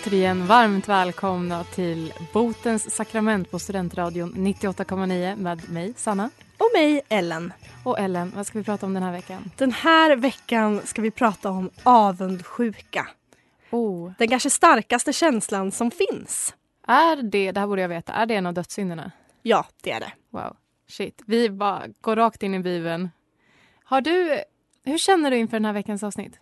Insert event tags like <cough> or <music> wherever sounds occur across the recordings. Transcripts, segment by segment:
Återigen varmt välkomna till Botens sakrament på Studentradion 98,9 med mig, Sanna. Och mig, Ellen. Och Ellen, vad ska vi prata om den här veckan? Den här veckan ska vi prata om avundsjuka. Oh. Den kanske starkaste känslan som finns. Är det, det här borde jag veta, är det en av dödssynderna? Ja, det är det. Wow, shit. Vi bara går rakt in i Bibeln. Har du, hur känner du inför den här veckans avsnitt?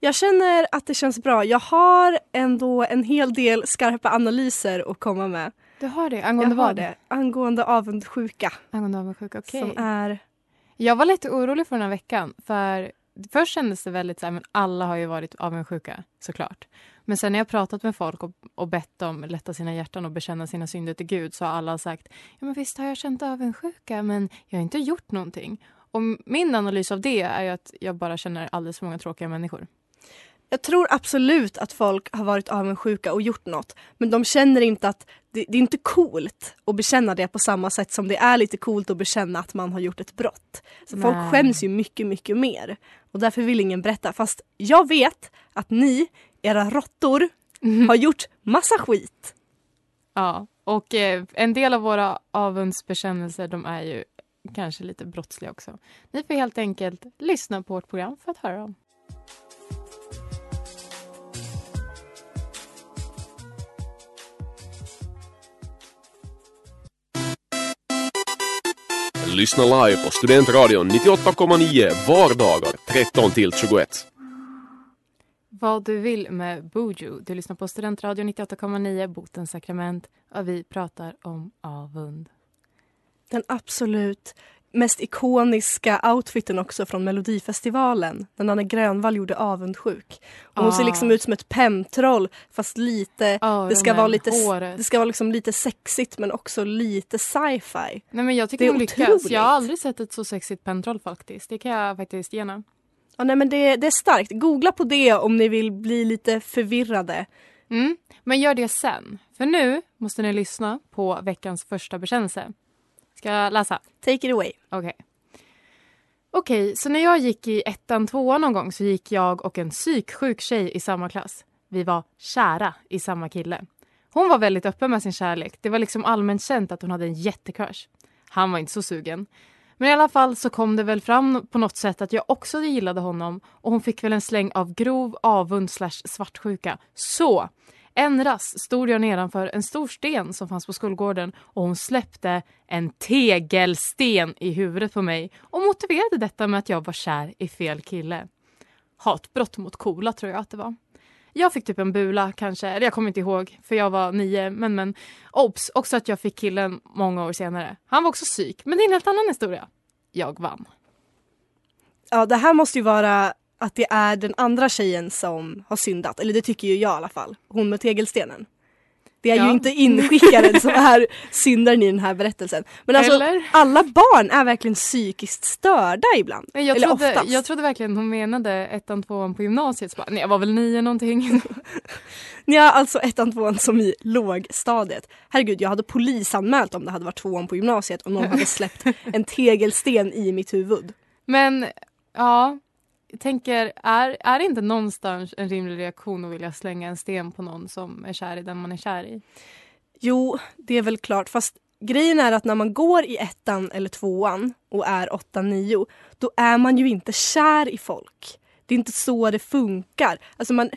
Jag känner att det känns bra. Jag har ändå en hel del skarpa analyser att komma med. Du har det? Angående jag vad? det. Angående avundsjuka. Angående avundsjuka, okej. Som är... Jag var lite orolig för den här veckan. För Först kändes det väldigt så här, men alla har ju varit avundsjuka såklart. Men sen när jag pratat med folk och, och bett dem lätta sina hjärtan och bekänna sina synder till Gud så har alla sagt ja men visst har jag känt avundsjuka men jag har inte gjort någonting. Och min analys av det är att jag bara känner alldeles för många tråkiga människor. Jag tror absolut att folk har varit avundsjuka och gjort något. Men de känner inte att det, det, är inte coolt att bekänna det på samma sätt som det är lite coolt att bekänna att man har gjort ett brott. Så Nej. folk skäms ju mycket, mycket mer. Och därför vill ingen berätta. Fast jag vet att ni, era råttor, har gjort massa skit. Ja, och eh, en del av våra avundsbekännelser de är ju kanske lite brottsliga också. Ni får helt enkelt lyssna på vårt program för att höra dem. Lyssna live på Studentradion 98,9 vardagar 13 till 21. Vad du vill med Buju. Du lyssnar på Studentradio 98,9, Botens sakrament och vi pratar om avund. Den absolut mest ikoniska outfiten också från Melodifestivalen. När Nanne Grönvall gjorde Avundsjuk. Och hon Ah. ser liksom ut som ett pentroll fast lite, Ja, det ska vara lite, håret. det ska vara liksom lite sexigt men också lite sci-fi. Nej, men jag tycker Det är hon lyckas. Jag har aldrig sett ett så sexigt pentroll faktiskt. Det kan jag faktiskt ge. Ja, nej, men det, det är starkt. Googla på det om ni vill bli lite förvirrade. Mm. Men gör det sen. För nu måste ni lyssna på veckans första bekännelse. Ska jag läsa? Take it away. Okej. Okej, så när jag gick i ettan, tvåan någon gång så gick jag och en psyksjuk tjej i samma klass. Vi var kära i samma kille. Hon var väldigt öppen med sin kärlek. Det var liksom allmänt känt att hon hade en jättecrush. Han var inte så sugen. Men i alla fall så kom det väl fram på något sätt att jag också gillade honom och hon fick väl en släng av grov avund slash svartsjuka. Så en rast stod jag nedanför en stor sten som fanns på skolgården och hon släppte en tegelsten i huvudet på mig och motiverade detta med att jag var kär i fel kille. Hatbrott mot coola tror jag att det var. Jag fick typ en bula kanske, eller jag kommer inte ihåg för jag var nio men men obs också att jag fick killen många år senare. Han var också psyk men det är en helt annan historia. Jag vann. Ja, det här måste ju vara att det är den andra tjejen som har syndat. Eller det tycker ju jag i alla fall. Hon med tegelstenen. Det är Ja. ju inte inskickaren som <laughs> är syndaren i den här berättelsen. Men alltså, Eller? alla barn är verkligen psykiskt störda ibland. Jag Eller trodde, oftast. jag trodde verkligen hon menade ettan, tvåan på gymnasiet. Bara, nej, jag var väl nio någonting. <laughs> Ja, alltså ettan, tvåan som i lågstadiet. Herregud, jag hade polisanmält om det hade varit tvåan på gymnasiet och någon hade <laughs> släppt en tegelsten i mitt huvud. Men ja, tänker, är, är det inte någonstans en rimlig reaktion att vilja slänga en sten på någon som är kär i den man är kär i? Jo, det är väl klart. Fast grejen är att när man går i ettan eller tvåan och är åtta, nio, då är man ju inte kär i folk. Det är inte så det funkar. Alltså man,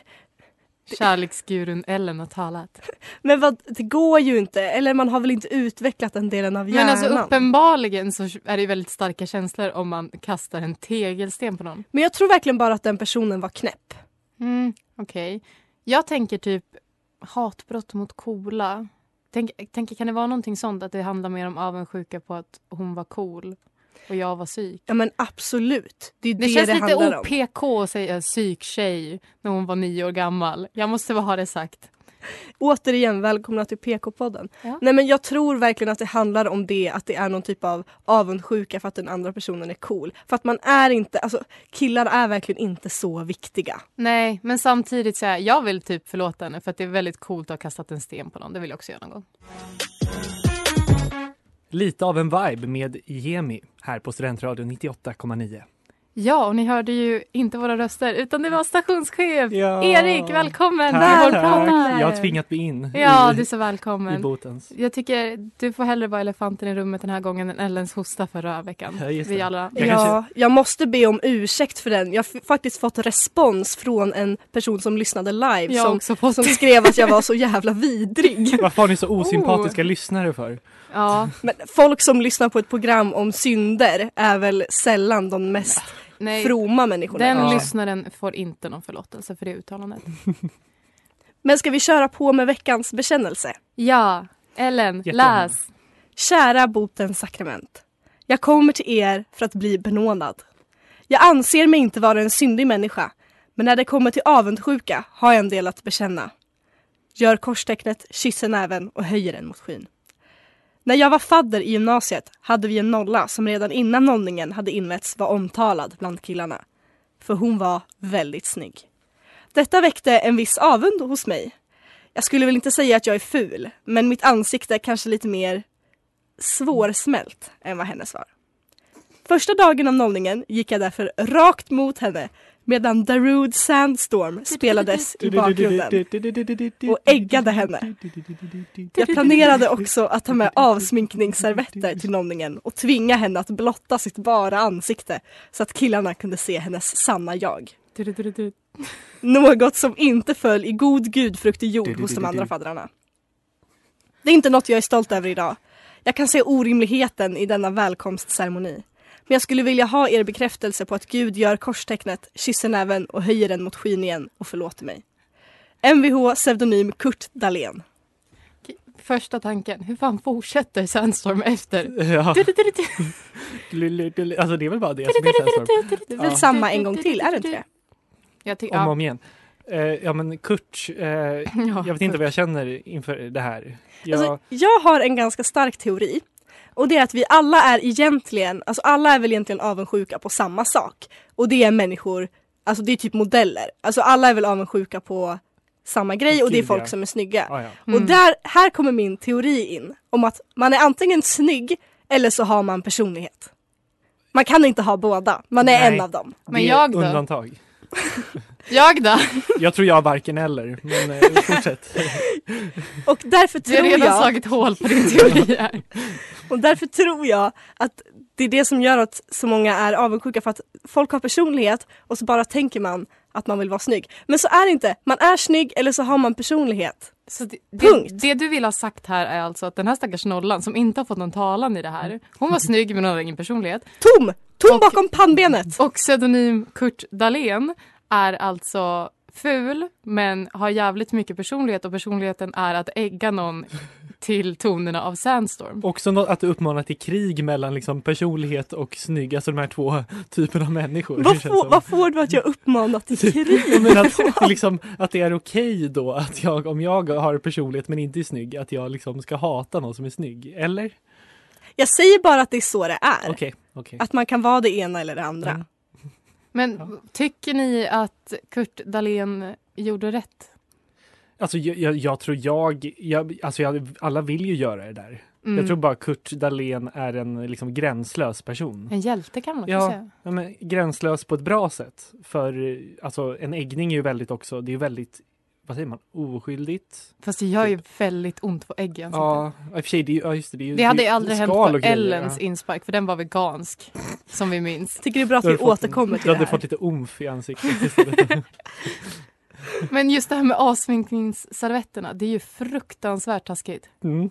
Kärleksgurun Ellen har talat. men vad, det går ju inte. Eller man har väl inte utvecklat den delen av hjärnan. Men alltså uppenbarligen så är det väldigt starka känslor om man kastar en tegelsten på någon. Men jag tror verkligen bara att den personen var knäpp. Mm, Okej. Jag tänker typ hatbrott mot coola. Tänk, tänker, kan det vara någonting sånt att det handlar mer om avundsjuka på att hon var cool och jag var psyk? Ja men absolut. Det är Det, det det, känns lite handlar om. OPK att säga psyktjej när hon var nio år gammal. Jag måste bara ha det sagt. Återigen, välkomna till PK-podden. Ja. Nej men jag tror verkligen att det handlar om det, att det är någon typ av avundsjuka för att den andra personen är cool. För att man är inte, alltså killar är verkligen inte så viktiga. Nej, men samtidigt så här, jag vill typ förlåta henne för att det är väldigt coolt att ha kastat en sten på någon. Det vill jag också göra någon gång. Lite av en vibe med Jemi här på Studentradion 98,9. Ja, och ni hörde ju inte våra röster utan det var stationschef Ja. Erik, välkommen Tack, tack. Jag har tvingat mig in Ja, i, du är så i välkommen. botens. Jag tycker du får hellre vara elefanten i rummet den här gången än Ellens hosta förra veckan. Ja, Vi alla. Jag ja, kanske- jag måste be om ursäkt för den. Jag har faktiskt fått respons från en person som lyssnade live som, som skrev att jag var så jävla vidrig. Varför har ni så osympatiska Oh. lyssnare för? Ja, Men folk som lyssnar på ett program om synder är väl sällan de mest nej. fromma människorna. Den Ja. lyssnaren får inte någon förlåtelse för det uttalandet. <laughs> Men ska vi köra på med veckans bekännelse? Ja, Ellen, Jättegärna. läs. Kära botens sakrament. Jag kommer till er för att bli benådad. Jag anser mig inte vara en syndig människa, men när det kommer till avundsjuka har jag en del att bekänna. Gör korstecknet, kysser näven och höjer den mot skyn. När jag var fadder i gymnasiet hade vi en nolla som redan innan nollningen hade invetts var omtalad bland killarna. För hon var väldigt snygg. Detta väckte en viss avund hos mig. Jag skulle väl inte säga att jag är ful, men mitt ansikte är kanske lite mer svårsmält än vad hennes var. Första dagen av nollningen gick jag därför rakt mot henne medan Darude Sandstorm spelades i bakgrunden och äggade henne. Jag planerade också att ta med avsminkningsservetter till nollningen och tvinga henne att blotta sitt bara ansikte så att killarna kunde se hennes sanna jag. Något som inte föll i god gudfruktig jord hos de andra faddrarna. Det är inte något jag är stolt över idag. Jag kan se orimligheten i denna välkomstceremoni. Men jag skulle vilja ha er bekräftelse på att Gud gör korstecknet, kysser näven och höjer den mot skyn igen och förlåter mig. Mvh pseudonym Kurt Dahlén. Första tanken, hur fan fortsätter Sandstorm efter? Ja, alltså det är väl bara det som är Sandstorm. Det är väl samma en gång till, är det inte det? Jag Om och om igen. Eh, ja men Kurt, eh, jag vet inte vad jag känner inför det här. Jag, Alltså, jag har en ganska stark teori. Och det är att vi alla är egentligen, alltså alla är väl egentligen avundsjuka på samma sak. Och det är människor, alltså det är typ modeller. Alltså alla är väl avundsjuka på samma grej och det är folk som är snygga. ah, ja. Mm. Och där, här kommer min teori in. Om att man är antingen snygg eller så har man personlighet. Man kan inte ha båda, man är Nej. en av dem. Men jag då? Undantag. <laughs> Jag då? Jag tror jag har varken eller, men eh, <laughs> fortsätt. Och därför Du har tror redan jag slagit hål på din teori här. <laughs> Och därför tror jag att det är det som gör att så många är avundsjuka för att folk har personlighet och så bara tänker man att man vill vara snygg. Men så är det inte. Man är snygg eller så har man personlighet. Så det, Punkt. det, det du vill ha sagt här är alltså att den här stackars nollan som inte har fått någon talan i det här. Hon var snygg men hon hade ingen personlighet. Tom! Tom bakom pannbenet! Och pseudonym Kurt Dahlén är alltså ful men har jävligt mycket personlighet och personligheten är att ägga någon till tonerna av Sandstorm. Också att du uppmanar till krig mellan liksom personlighet och snygg, alltså de här två typerna av människor. Vad, som. vad får du att jag uppmanar till krig? <laughs> Jag menar att, liksom, att det är okej då att jag, om jag har personlighet men inte är snygg, att jag liksom ska hata någon som är snygg. Eller? Jag säger bara att det är så det är. Okej, okej. Att man kan vara det ena eller det andra. Mm. Men tycker ni att Kurt Dahlén gjorde rätt? Alltså jag, jag, jag tror jag, jag alltså jag, alla vill ju göra det där. Mm. Jag tror bara Kurt Dahlén är en liksom gränslös person. En hjälte kan man också Ja. säga. Ja, men gränslös på ett bra sätt. För alltså en äggning är ju väldigt också, det är ju väldigt, vad säger man, oskyldigt. Fast det gör ju väldigt ont på äggen. Ja, i och för sig, det, ja, just det, det, ju- Det hade ju aldrig hänt på Ellens ja. inspark för den var vegansk. Som vi minns. Tycker det är bra att Du hade vi återkommer till Du det hade här. fått lite umf i ansiktet. <laughs> Men just det här med avsminkningsservetterna, det är ju fruktansvärt taskigt. Mm.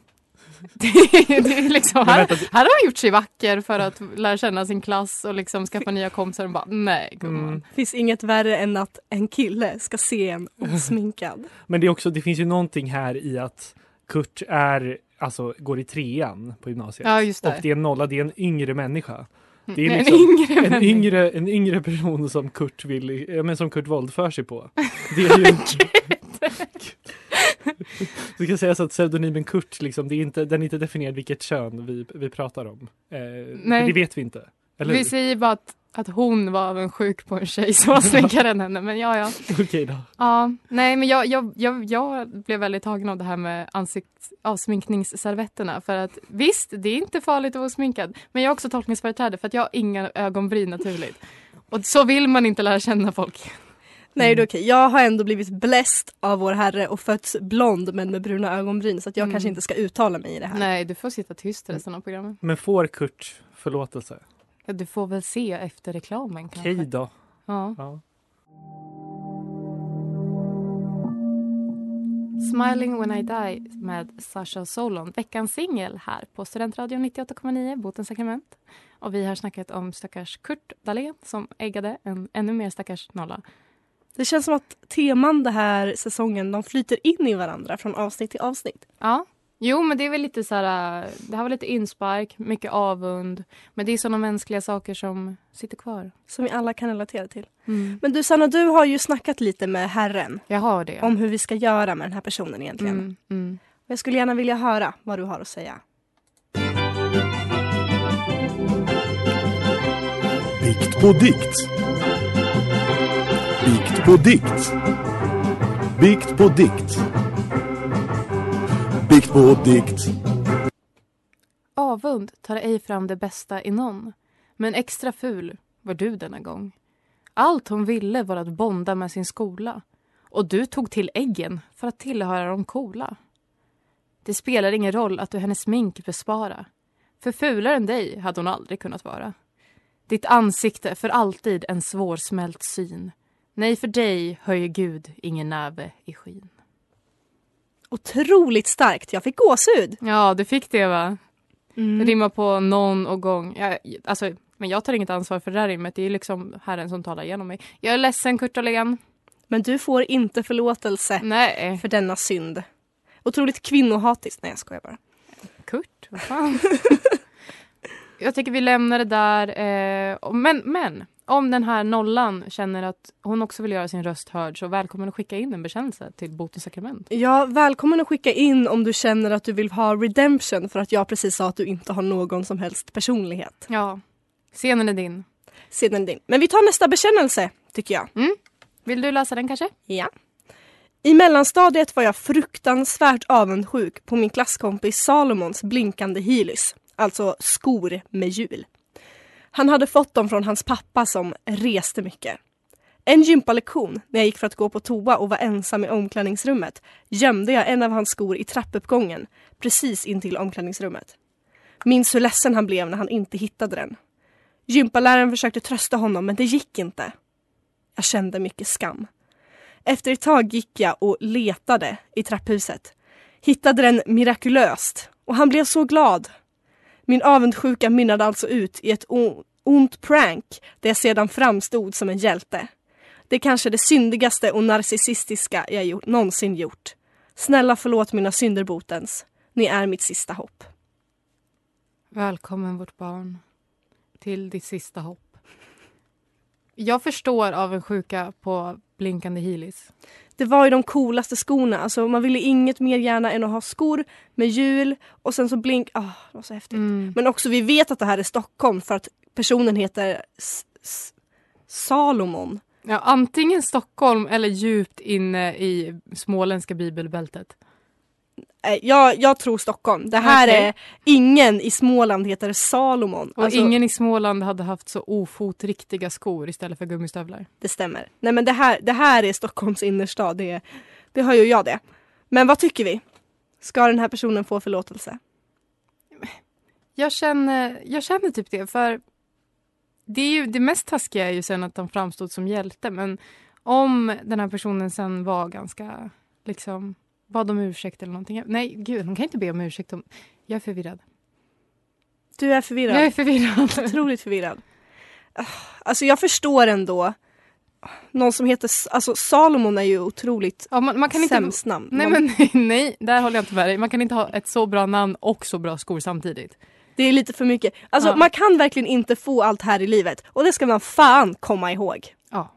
<laughs> Det är, det är liksom, här, här har man gjort sig vacker för att lära känna sin klass och liksom skaffa nya kompisar och bara nej gumman. Mm. finns inget värre än att en kille ska se en <laughs> osminkad. Men det är också, det finns ju någonting här i att Kurt är, alltså går i trean på gymnasiet. Ja just Och det. det är en nolla, det är en yngre människa. Det är Nej, liksom en yngre En yngre, en yngre person som Kurt vill, men som Kurt våldför sig på. <laughs> Det är ju, <laughs> Det ska sägas att pseudonymen Kurt, liksom, det är inte, den är inte definierad vilket kön vi, vi pratar om. Eh, Nej. Det vet vi inte. Eller Vi säger bara att, att hon var avundsjuk på en tjej som var snyggare än henne. Men ja, ja. <laughs> Okej då. ja nej, men jag, jag, jag, jag blev väldigt tagen av det här med ansikts, avsminkningsservetterna. För att visst, det är inte farligt att vara sminkad. Men jag har också tolkningsföreträde för att jag har inga ögonbryn naturligt. Och så vill man inte lära känna folk. Nej det är okej. Jag har ändå blivit bläst av vår herre och fötts blond men med bruna ögonbryn så att jag Mm. kanske inte ska uttala mig i det här. Nej, du får sitta tyst resten av programmet. Men får Kurt förlåtelse? Ja, du får väl se efter reklamen kanske. Okej då. Ja. Ja. Smiling when I die med Sasha Solon. Veckans singel här på Studentradion 98,9, Botens sakrament. Och vi har snackat om stackars Kurt Dahlén som äggade en ännu mer stackars nolla. Det känns som att teman den här säsongen de flyter in i varandra från avsnitt till avsnitt. Ja, jo men det är väl lite så här, äh, det här var lite inspark, mycket avund. Men det är sådana mänskliga saker som sitter kvar. Som vi alla kan relatera till. Mm. Men du Sanna, du har ju snackat lite med herren Jag har det. om hur vi ska göra med den här personen egentligen. mm, mm. Jag skulle gärna vilja höra vad du har att säga. Bikt på dikt. Bikt på dikt. Bikt på dikt. Bikt på dikt. Avund tar ej fram det bästa i någon. Men extra ful var du denna gång. Allt hon ville var att bonda med sin skola. Och du tog till äggen för att tillhöra de coola. Det spelar ingen roll att du hennes smink bespara. För fulare än dig hade hon aldrig kunnat vara. Ditt ansikte för alltid en svårsmält syn. Nej, för dig höjer Gud ingen näve i skyn. Otroligt starkt. Jag fick gåshud. Ja, du fick det va? Det Mm. rimmar på någon och gång. Jag, alltså, men jag tar inget ansvar för det där rimmet. Det är liksom Herren som talar genom mig. Jag är ledsen Kurt Ahlén. Men du får inte förlåtelse Nej. för denna synd. Otroligt kvinnohatiskt. Nej jag skojar bara. Kurt, vad fan. <laughs> jag tycker vi lämnar det där. Eh, men, men om den här nollan känner att hon också vill göra sin röst hörd så välkommen att skicka in en bekännelse till Botens sakrament. Ja, välkommen att skicka in om du känner att du vill ha redemption för att jag precis sa att du inte har någon som helst personlighet. Ja, scenen är din. Sedan din. Men vi tar nästa bekännelse, tycker jag. Vill du läsa den kanske? Ja. I mellanstadiet var jag fruktansvärt avundsjuk på min klasskompis Salomons blinkande Heelys, alltså skor med hjul. Han hade fått dem från hans pappa som reste mycket. En gympalektion, när jag gick för att gå på toa och var ensam i omklädningsrummet, gömde jag en av hans skor i trappuppgången, precis intill omklädningsrummet. Minns hur ledsen han blev när han inte hittade den. Gympaläraren försökte trösta honom, men det gick inte. Jag kände mycket skam. Efter ett tag gick jag och letade i trapphuset. Hittade den mirakulöst och han blev så glad. Min avundsjuka mynnade alltså ut i ett ont prank där jag sedan framstod som en hjälte. Det är kanske det syndigaste och narcissistiska jag gjort, någonsin gjort. Snälla förlåt mina synderbotens. Ni är mitt sista hopp. Välkommen vårt barn till ditt sista hopp. Jag förstår avundsjuka på blinkande Heelys. Det var ju de coolaste skorna. Alltså man ville inget mer gärna än att ha skor med hjul och sen så blink... Ah, det var så häftigt. Mm. Men också vi vet att det här är Stockholm för att personen heter S- S- Salomon. Ja, antingen Stockholm eller djupt inne i småländska bibelbältet. Eh, Jag, jag tror Stockholm. Det här Okej. är... Ingen i Småland heter Salomon. Och Alltså, ingen i Småland hade haft så ofotriktiga skor istället för gummistövlar. Det stämmer. Nej men det här, det här är Stockholms innerstad. Det, det har ju jag det. Men vad tycker vi? Ska den här personen få förlåtelse? Jag känner, jag känner typ det, för det, är ju, det mest taskiga är ju sen att han framstod som hjälte, men om den här personen sen var ganska, liksom, bad om ursäkt eller någonting. Nej, gud, hon kan inte be om ursäkt. Om, jag är förvirrad. Du är förvirrad. Jag är förvirrad. <laughs> otroligt förvirrad. Ah, Alltså jag förstår ändå. Någon som heter, alltså Salomon är ju otroligt Ja, man, man kan inte... sämst namn. Nej, Man- men <laughs> nej, där håller jag inte med dig. Man kan inte ha ett så bra namn och så bra skor samtidigt. Det är lite för mycket. Alltså Ja. man kan verkligen inte få allt här i livet och det ska man fan komma ihåg. Ja.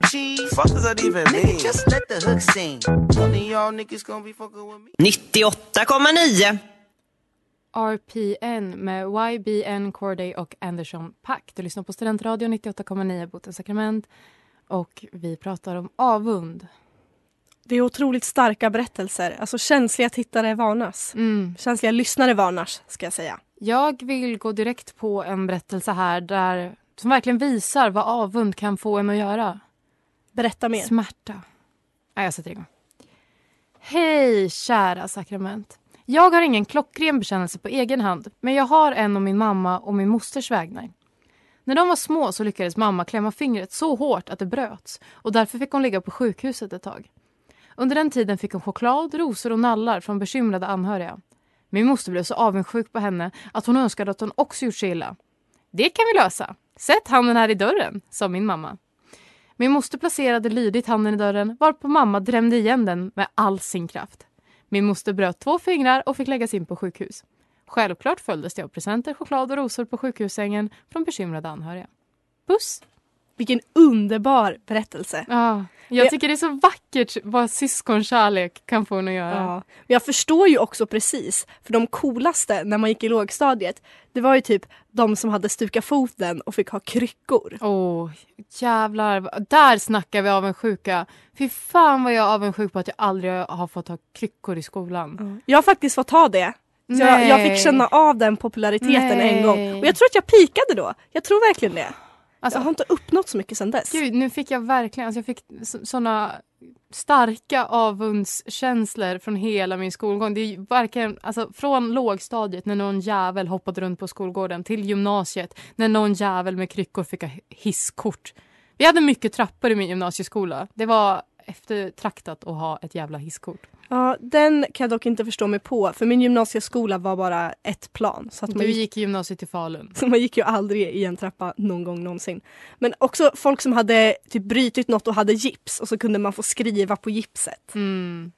Fuck does that even mean? Just let the hook sing. One of y'all niggas gonna be fucking with me. 98,9. RPN med YBN Corday och Anderson Pack. Du lyssnar på Studentradion 98,9 Botens sakrament och vi pratar om avund. Det är otroligt starka berättelser. Alltså känsliga tittare varnas. Mm. Känsliga lyssnare varnas, ska jag säga. Jag vill gå direkt på en berättelse här där, som verkligen visar vad avund kan få en att göra. Berätta mer. Smärta. Nej, jag sätter igång. Hej, kära sakrament. Jag har ingen klockren bekännelse på egen hand, men jag har en om min mamma och min mosters vägnar. När de var små så lyckades mamma klämma fingret så hårt att det bröts och därför fick hon ligga på sjukhuset ett tag. Under den tiden fick hon choklad, rosor och nallar från bekymrade anhöriga. Min moster blev så avundsjuk på henne att hon önskade att hon också gjort sig illa. Det kan vi lösa. Sätt handen här i dörren, sa min mamma. Min moster placerade lydigt handen i dörren varpå mamma drämde igen den med all sin kraft. Min moster bröt två fingrar och fick läggas in på sjukhus. Självklart följdes det av presenter, choklad och rosor på sjukhussängen från bekymrade anhöriga. Puss! Vilken underbar berättelse. Ja, jag tycker det är så vackert vad syskonkärlek kan få en att göra. Ja. Men Jag förstår ju också precis, för de coolaste när man gick i lågstadiet, det var ju typ de som hade stukat foten och fick ha kryckor. Åh, oh, jävlar. Där snackar vi avundsjuka. Fy fan vad jag är avundsjuk på att jag aldrig har fått ha kryckor i skolan. Jag har faktiskt fått ha det. Jag, jag fick känna av den populariteten Nej. en gång. Och jag tror att jag pikade då. Jag tror verkligen det. Alltså, jag har inte uppnått så mycket sen dess. Gud, nu fick jag verkligen alltså jag fick såna starka avundskänslor från hela min skolgång. Det är verkligen, alltså, från lågstadiet när någon jävel hoppade runt på skolgården till gymnasiet när någon jävel med kryckor fick ha hisskort. Vi hade mycket trappor i min gymnasieskola. Det var eftertraktat att ha ett jävla hisskort. Ja, den kan jag dock inte förstå mig på för min gymnasieskola var bara ett plan. Så att man Du gick, gick i gymnasiet i Falun. <laughs> så man gick ju aldrig i en trappa någon gång någonsin. Men också folk som hade typ brutit något och hade gips och så kunde man få skriva på gipset. Mm.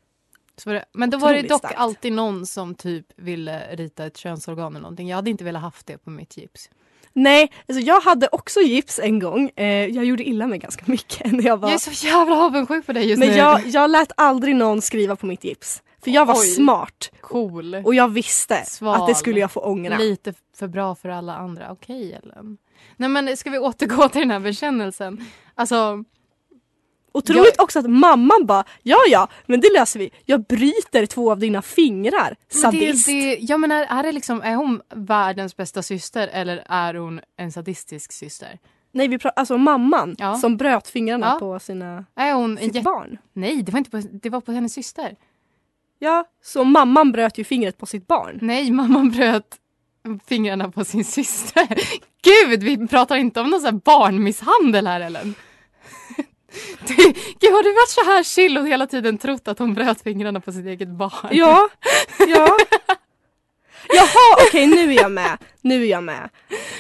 Det, men då var det dock starkt. alltid någon som typ ville rita ett könsorgan eller någonting. Jag hade inte velat haft det på mitt gips. Nej, alltså jag hade också gips en gång. Eh, jag gjorde illa mig ganska mycket <laughs> när jag var... Jag är så jävla avundsjuk på dig just Men nu. jag, jag lät aldrig någon skriva på mitt gips. För jag var Oj. smart Cool. och jag visste Sval. att det skulle jag få ångra. Lite för bra för alla andra. Okej Ellen. Nej men ska vi återgå till den här bekännelsen? Alltså, Otroligt Jag- också att mamman bara ja ja men det löser vi. Jag bryter två av dina fingrar. Sadist. det, det, jag menar, är, det liksom, är hon världens bästa syster eller är hon en sadistisk syster? Nej vi pratar alltså mamman Ja. som bröt fingrarna Ja. på sina, Är hon sitt barn. Nej, det var inte på, det var på hennes syster. Ja, så mamman bröt ju fingret på sitt barn. Nej, mamman bröt fingrarna på sin syster. <laughs> Gud, vi pratar inte om någon sån här barnmisshandel här Ellen. Gud, har du varit så här chill och hela tiden trott att hon bröt fingrarna på sitt eget barn? Ja, ja. Jaha okej nu är jag med. Nu är jag med.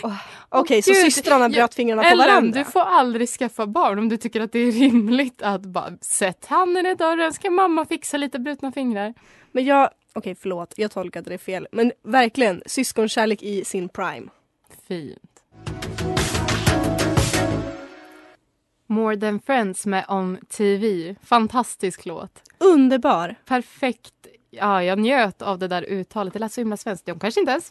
Oh, Okej så Gud, systrarna bröt fingrarna på Ellen, varandra. du får aldrig skaffa barn om du tycker att det är rimligt att bara sätt handen i dörren, ska mamma fixa lite brutna fingrar. Men jag, okej förlåt jag tolkade det fel. Men verkligen syskonkärlek i sin prime. Fint. More than friends med On TV. Fantastisk låt. Underbar. Perfekt. Ja, jag njöt av det där uttalet. Det lät så himla svenskt. De kanske inte ens,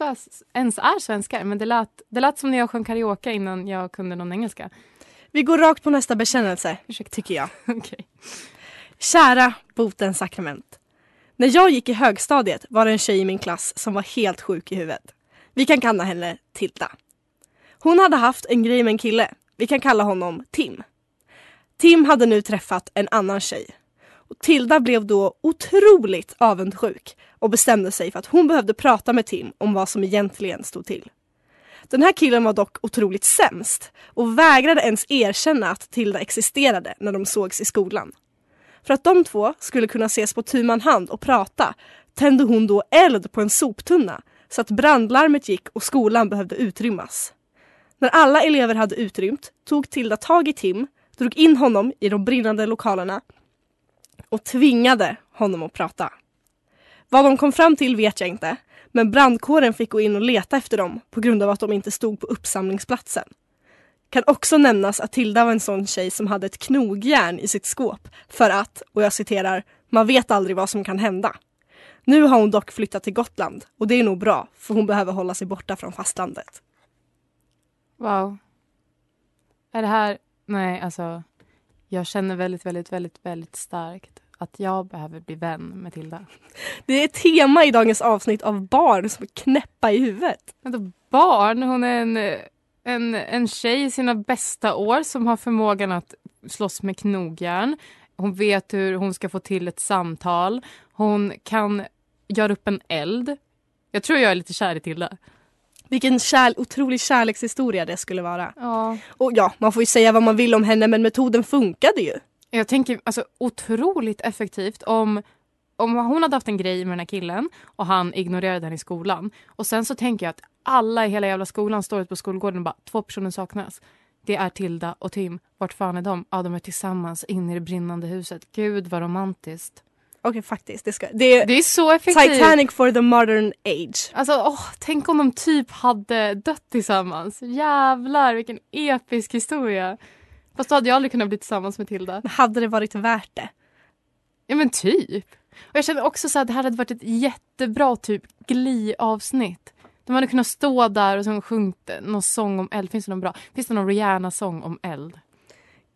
ens är svenskar, men det lät, det lät som när jag sjöng karaoke innan jag kunde någon engelska. Vi går rakt på nästa bekännelse, Ursäkta. tycker jag. <laughs> Okej. Kära botens sakrament. När jag gick i högstadiet var det en tjej i min klass som var helt sjuk i huvudet. Vi kan kalla henne Tilda. Hon hade haft en grej med en kille. Vi kan kalla honom Tim. Tim hade nu träffat en annan tjej. Och Tilda blev då otroligt avundsjuk och bestämde sig för att hon behövde prata med Tim om vad som egentligen stod till. Den här killen var dock otroligt sämst och vägrade ens erkänna att Tilda existerade när de sågs i skolan. För att de två skulle kunna ses på tu man hand och prata tände hon då eld på en soptunna så att brandlarmet gick och skolan behövde utrymmas. När alla elever hade utrymt tog Tilda tag i Tim, drog in honom i de brinnande lokalerna och tvingade honom att prata. Vad de kom fram till vet jag inte, men brandkåren fick gå in och leta efter dem på grund av att de inte stod på uppsamlingsplatsen. Kan också nämnas att Tilda var en sån tjej som hade ett knogjärn i sitt skåp för att, och jag citerar, man vet aldrig vad som kan hända. Nu har hon dock flyttat till Gotland och det är nog bra för hon behöver hålla sig borta från fastlandet. Wow. Är det här... Nej, alltså. Jag känner väldigt, väldigt, väldigt, väldigt starkt att jag behöver bli vän med Tilda. Det är ett tema i dagens avsnitt av barn som är knäppa i huvudet. Vänta, barn? Hon är en, en, en tjej i sina bästa år som har förmågan att slåss med knogjärn. Hon vet hur hon ska få till ett samtal. Hon kan göra upp en eld. Jag tror jag är lite kär i Tilda. Vilken kär, otrolig kärlekshistoria det skulle vara. Ja. Och ja, man får ju säga vad man vill om henne men metoden funkade ju. Jag tänker alltså otroligt effektivt om, om hon hade haft en grej med den här killen och han ignorerade den i skolan. Och sen så tänker jag att alla i hela jävla skolan står ute på skolgården och bara två personer saknas. Det är Tilda och Tim. Vart fan är de? Ja, de är tillsammans inne i det brinnande huset. Gud vad romantiskt. Okej faktiskt, det, ska, det, Det är så effektivt. Titanic for the modern age. Alltså, åh, tänk om de typ hade dött tillsammans. Jävlar vilken episk historia. Fast då hade jag aldrig kunnat bli tillsammans med Tilda. Men hade det varit värt det? Ja men typ. Och jag känner också så att det här hade varit ett jättebra typ Glee-avsnitt. De hade kunnat stå där och så sjungit någon sång om eld. Finns det någon bra? Finns det någon Rihanna-sång om eld?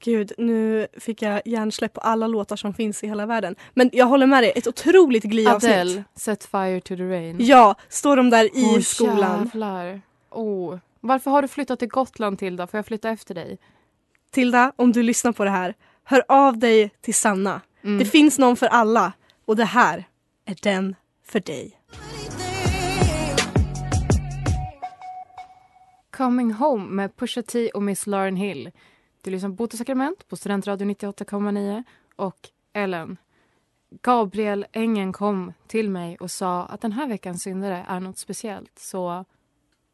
Gud, nu fick jag hjärnsläpp på alla låtar som finns i hela världen. Men jag håller med dig, ett otroligt Glee-avsnitt. Adele, Set fire to the rain. Ja, står de där i Åh, skolan. Jävlar. Oh. Varför har du flyttat till Gotland Tilda? Får jag flytta efter dig? Tilda, om du lyssnar på det här, hör av dig till Sanna. Mm. Det finns någon för alla och det här är den för dig. Coming Home med Pusha T och Miss Lauren Hill. Du lyssnar på Bote sakrament på Studentradio 98,9 och Ellen. Gabriel Engen kom till mig och sa att den här veckans syndare är något speciellt, så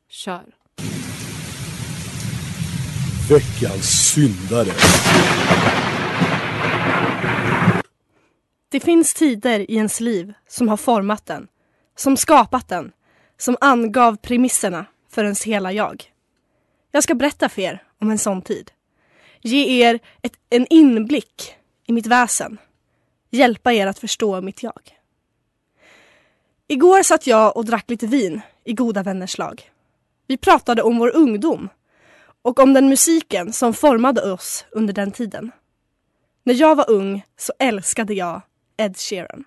kör. Veckans syndare. Det finns tider i ens liv som har format den, som skapat den, som angav premisserna för ens hela jag. Jag ska berätta för er om en sån tid. Ge er ett, en inblick i mitt väsen. Hjälpa er att förstå mitt jag. Igår satt jag och drack lite vin i goda vänners lag. Vi pratade om vår ungdom och om den musiken som formade oss under den tiden. När jag var ung så älskade jag Ed Sheeran.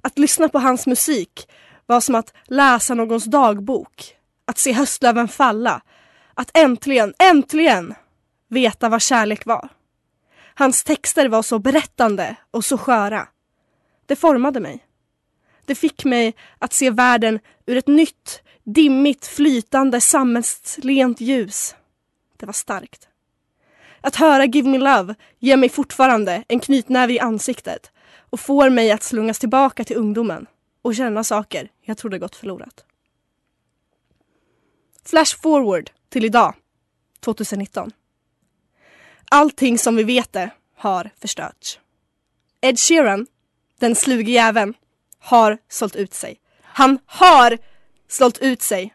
Att lyssna på hans musik var som att läsa någons dagbok, att se höstlöven falla, att äntligen, äntligen veta vad kärlek var. Hans texter var så berättande och så sköra. Det formade mig. Det fick mig att se världen ur ett nytt, dimmigt, flytande, sammetslent ljus. Det var starkt. Att höra Give Me Love ger mig fortfarande en knytnäve i ansiktet och får mig att slungas tillbaka till ungdomen och känna saker jag trodde gått förlorat. Flash forward till idag, 2019. Allting som vi vet det har förstörts. Ed Sheeran, den sluge jäveln, har sålt ut sig. Han har sålt ut sig.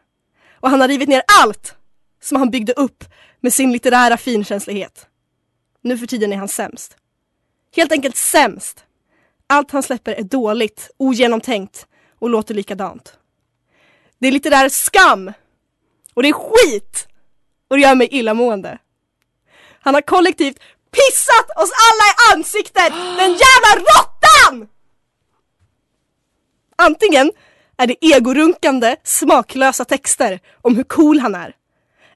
Och han har rivit ner allt som han byggde upp med sin litterära finkänslighet. Nu för tiden är han sämst. Helt enkelt sämst. Allt han släpper är dåligt, ogenomtänkt och låter likadant. Det är litterär skam! Och det är skit! Och det gör mig illamående. Han har kollektivt pissat oss alla i ansiktet! Den jävla råttan! Antingen är det egorunkande, smaklösa texter om hur cool han är.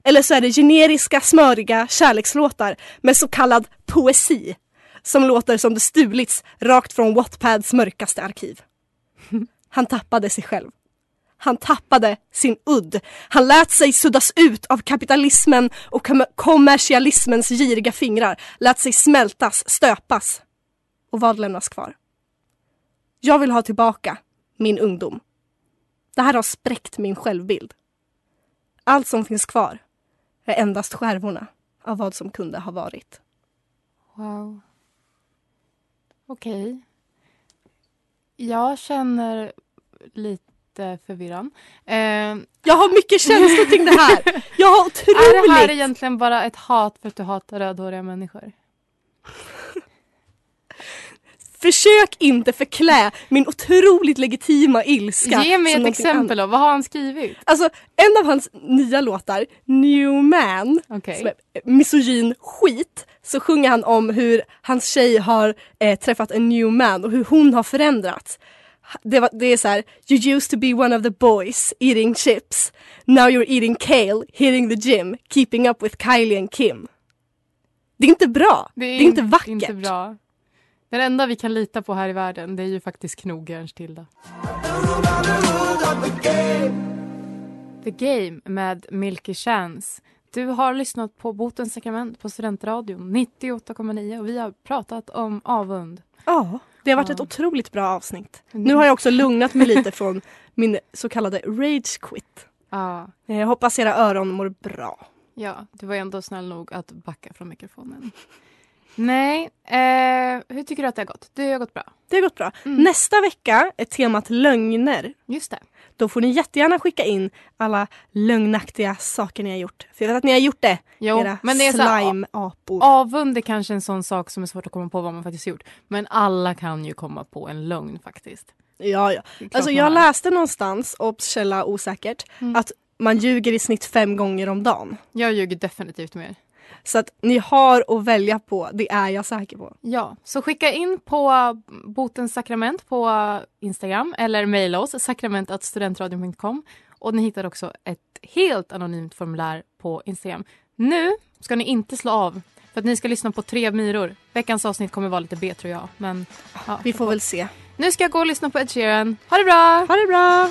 Eller så är det generiska, smöriga kärlekslåtar med så kallad poesi som låter som det stulits rakt från Wattpads mörkaste arkiv. Han tappade sig själv. Han tappade sin udd. Han lät sig suddas ut av kapitalismen och kom kommersialismens giriga fingrar. Lät sig smältas, stöpas. Och vad lämnas kvar? Jag vill ha tillbaka min ungdom. Det här har spräckt min självbild. Allt som finns kvar är endast skärvorna av vad som kunde ha varit. Wow. Okej. Jag känner lite lite förvirrad. Eh, <laughs> Jag har mycket känslor kring det här. Jag har <laughs> är det här otroligt... egentligen bara ett hat för att du hatar rödhåriga människor? <laughs> Försök inte förklä min otroligt legitima ilska. Ge mig ett exempel då. Vad har han skrivit? Alltså en av hans nya låtar, New Man, Okej. som är misogyn skit, så sjunger han om hur hans tjej har eh, träffat en new man och hur hon har förändrats. Det, var, det är så här, you used to be one of the boys eating chips. Now you're eating kale, hitting the gym, keeping up with Kylie and Kim. Det är inte bra. Det är, inte in- vackert. Inte bra. Den enda vi kan lita på här i världen det är ju faktiskt knogjärns Tilda. The Game med Milky Chance. Du har lyssnat på Botens sakrament på Studentradion 98,9 och vi har pratat om avund. Ja, det har varit Ja. ett otroligt bra avsnitt. Mm. Nu har jag också lugnat mig lite från min så kallade rage quit. Ja, Jag hoppas era öron mår bra. ja, du var ändå snäll nog att backa från mikrofonen. Nej, eh, hur tycker du att det har gått? Det har gått bra. Det har gått bra. Mm. Nästa vecka är temat lögner. Just det. Då får ni jättegärna skicka in alla lögnaktiga saker ni har gjort. För jag vet att ni har gjort det. Jo, era men det är slime-apor. Avund är kanske en sån sak som är svårt att komma på vad man faktiskt gjort. Men alla kan ju komma på en lögn faktiskt. Ja, ja. Alltså jag läste någonstans, obs källa osäkert, Mm. att man ljuger i snitt fem gånger om dagen. Jag ljuger definitivt mer. Så att ni har att välja på, det är jag säker på. Ja, så skicka in på Botens sakrament på Instagram eller mejla oss sakrament.studentradion.com och ni hittar också ett helt anonymt formulär på Instagram. Nu ska ni inte slå av för att ni ska lyssna på Tre myror. Veckans avsnitt kommer vara lite B tror jag. Men ja, Vi får väl se. Nu ska jag gå och lyssna på Ed Sheeran. Ha det bra! Ha det bra!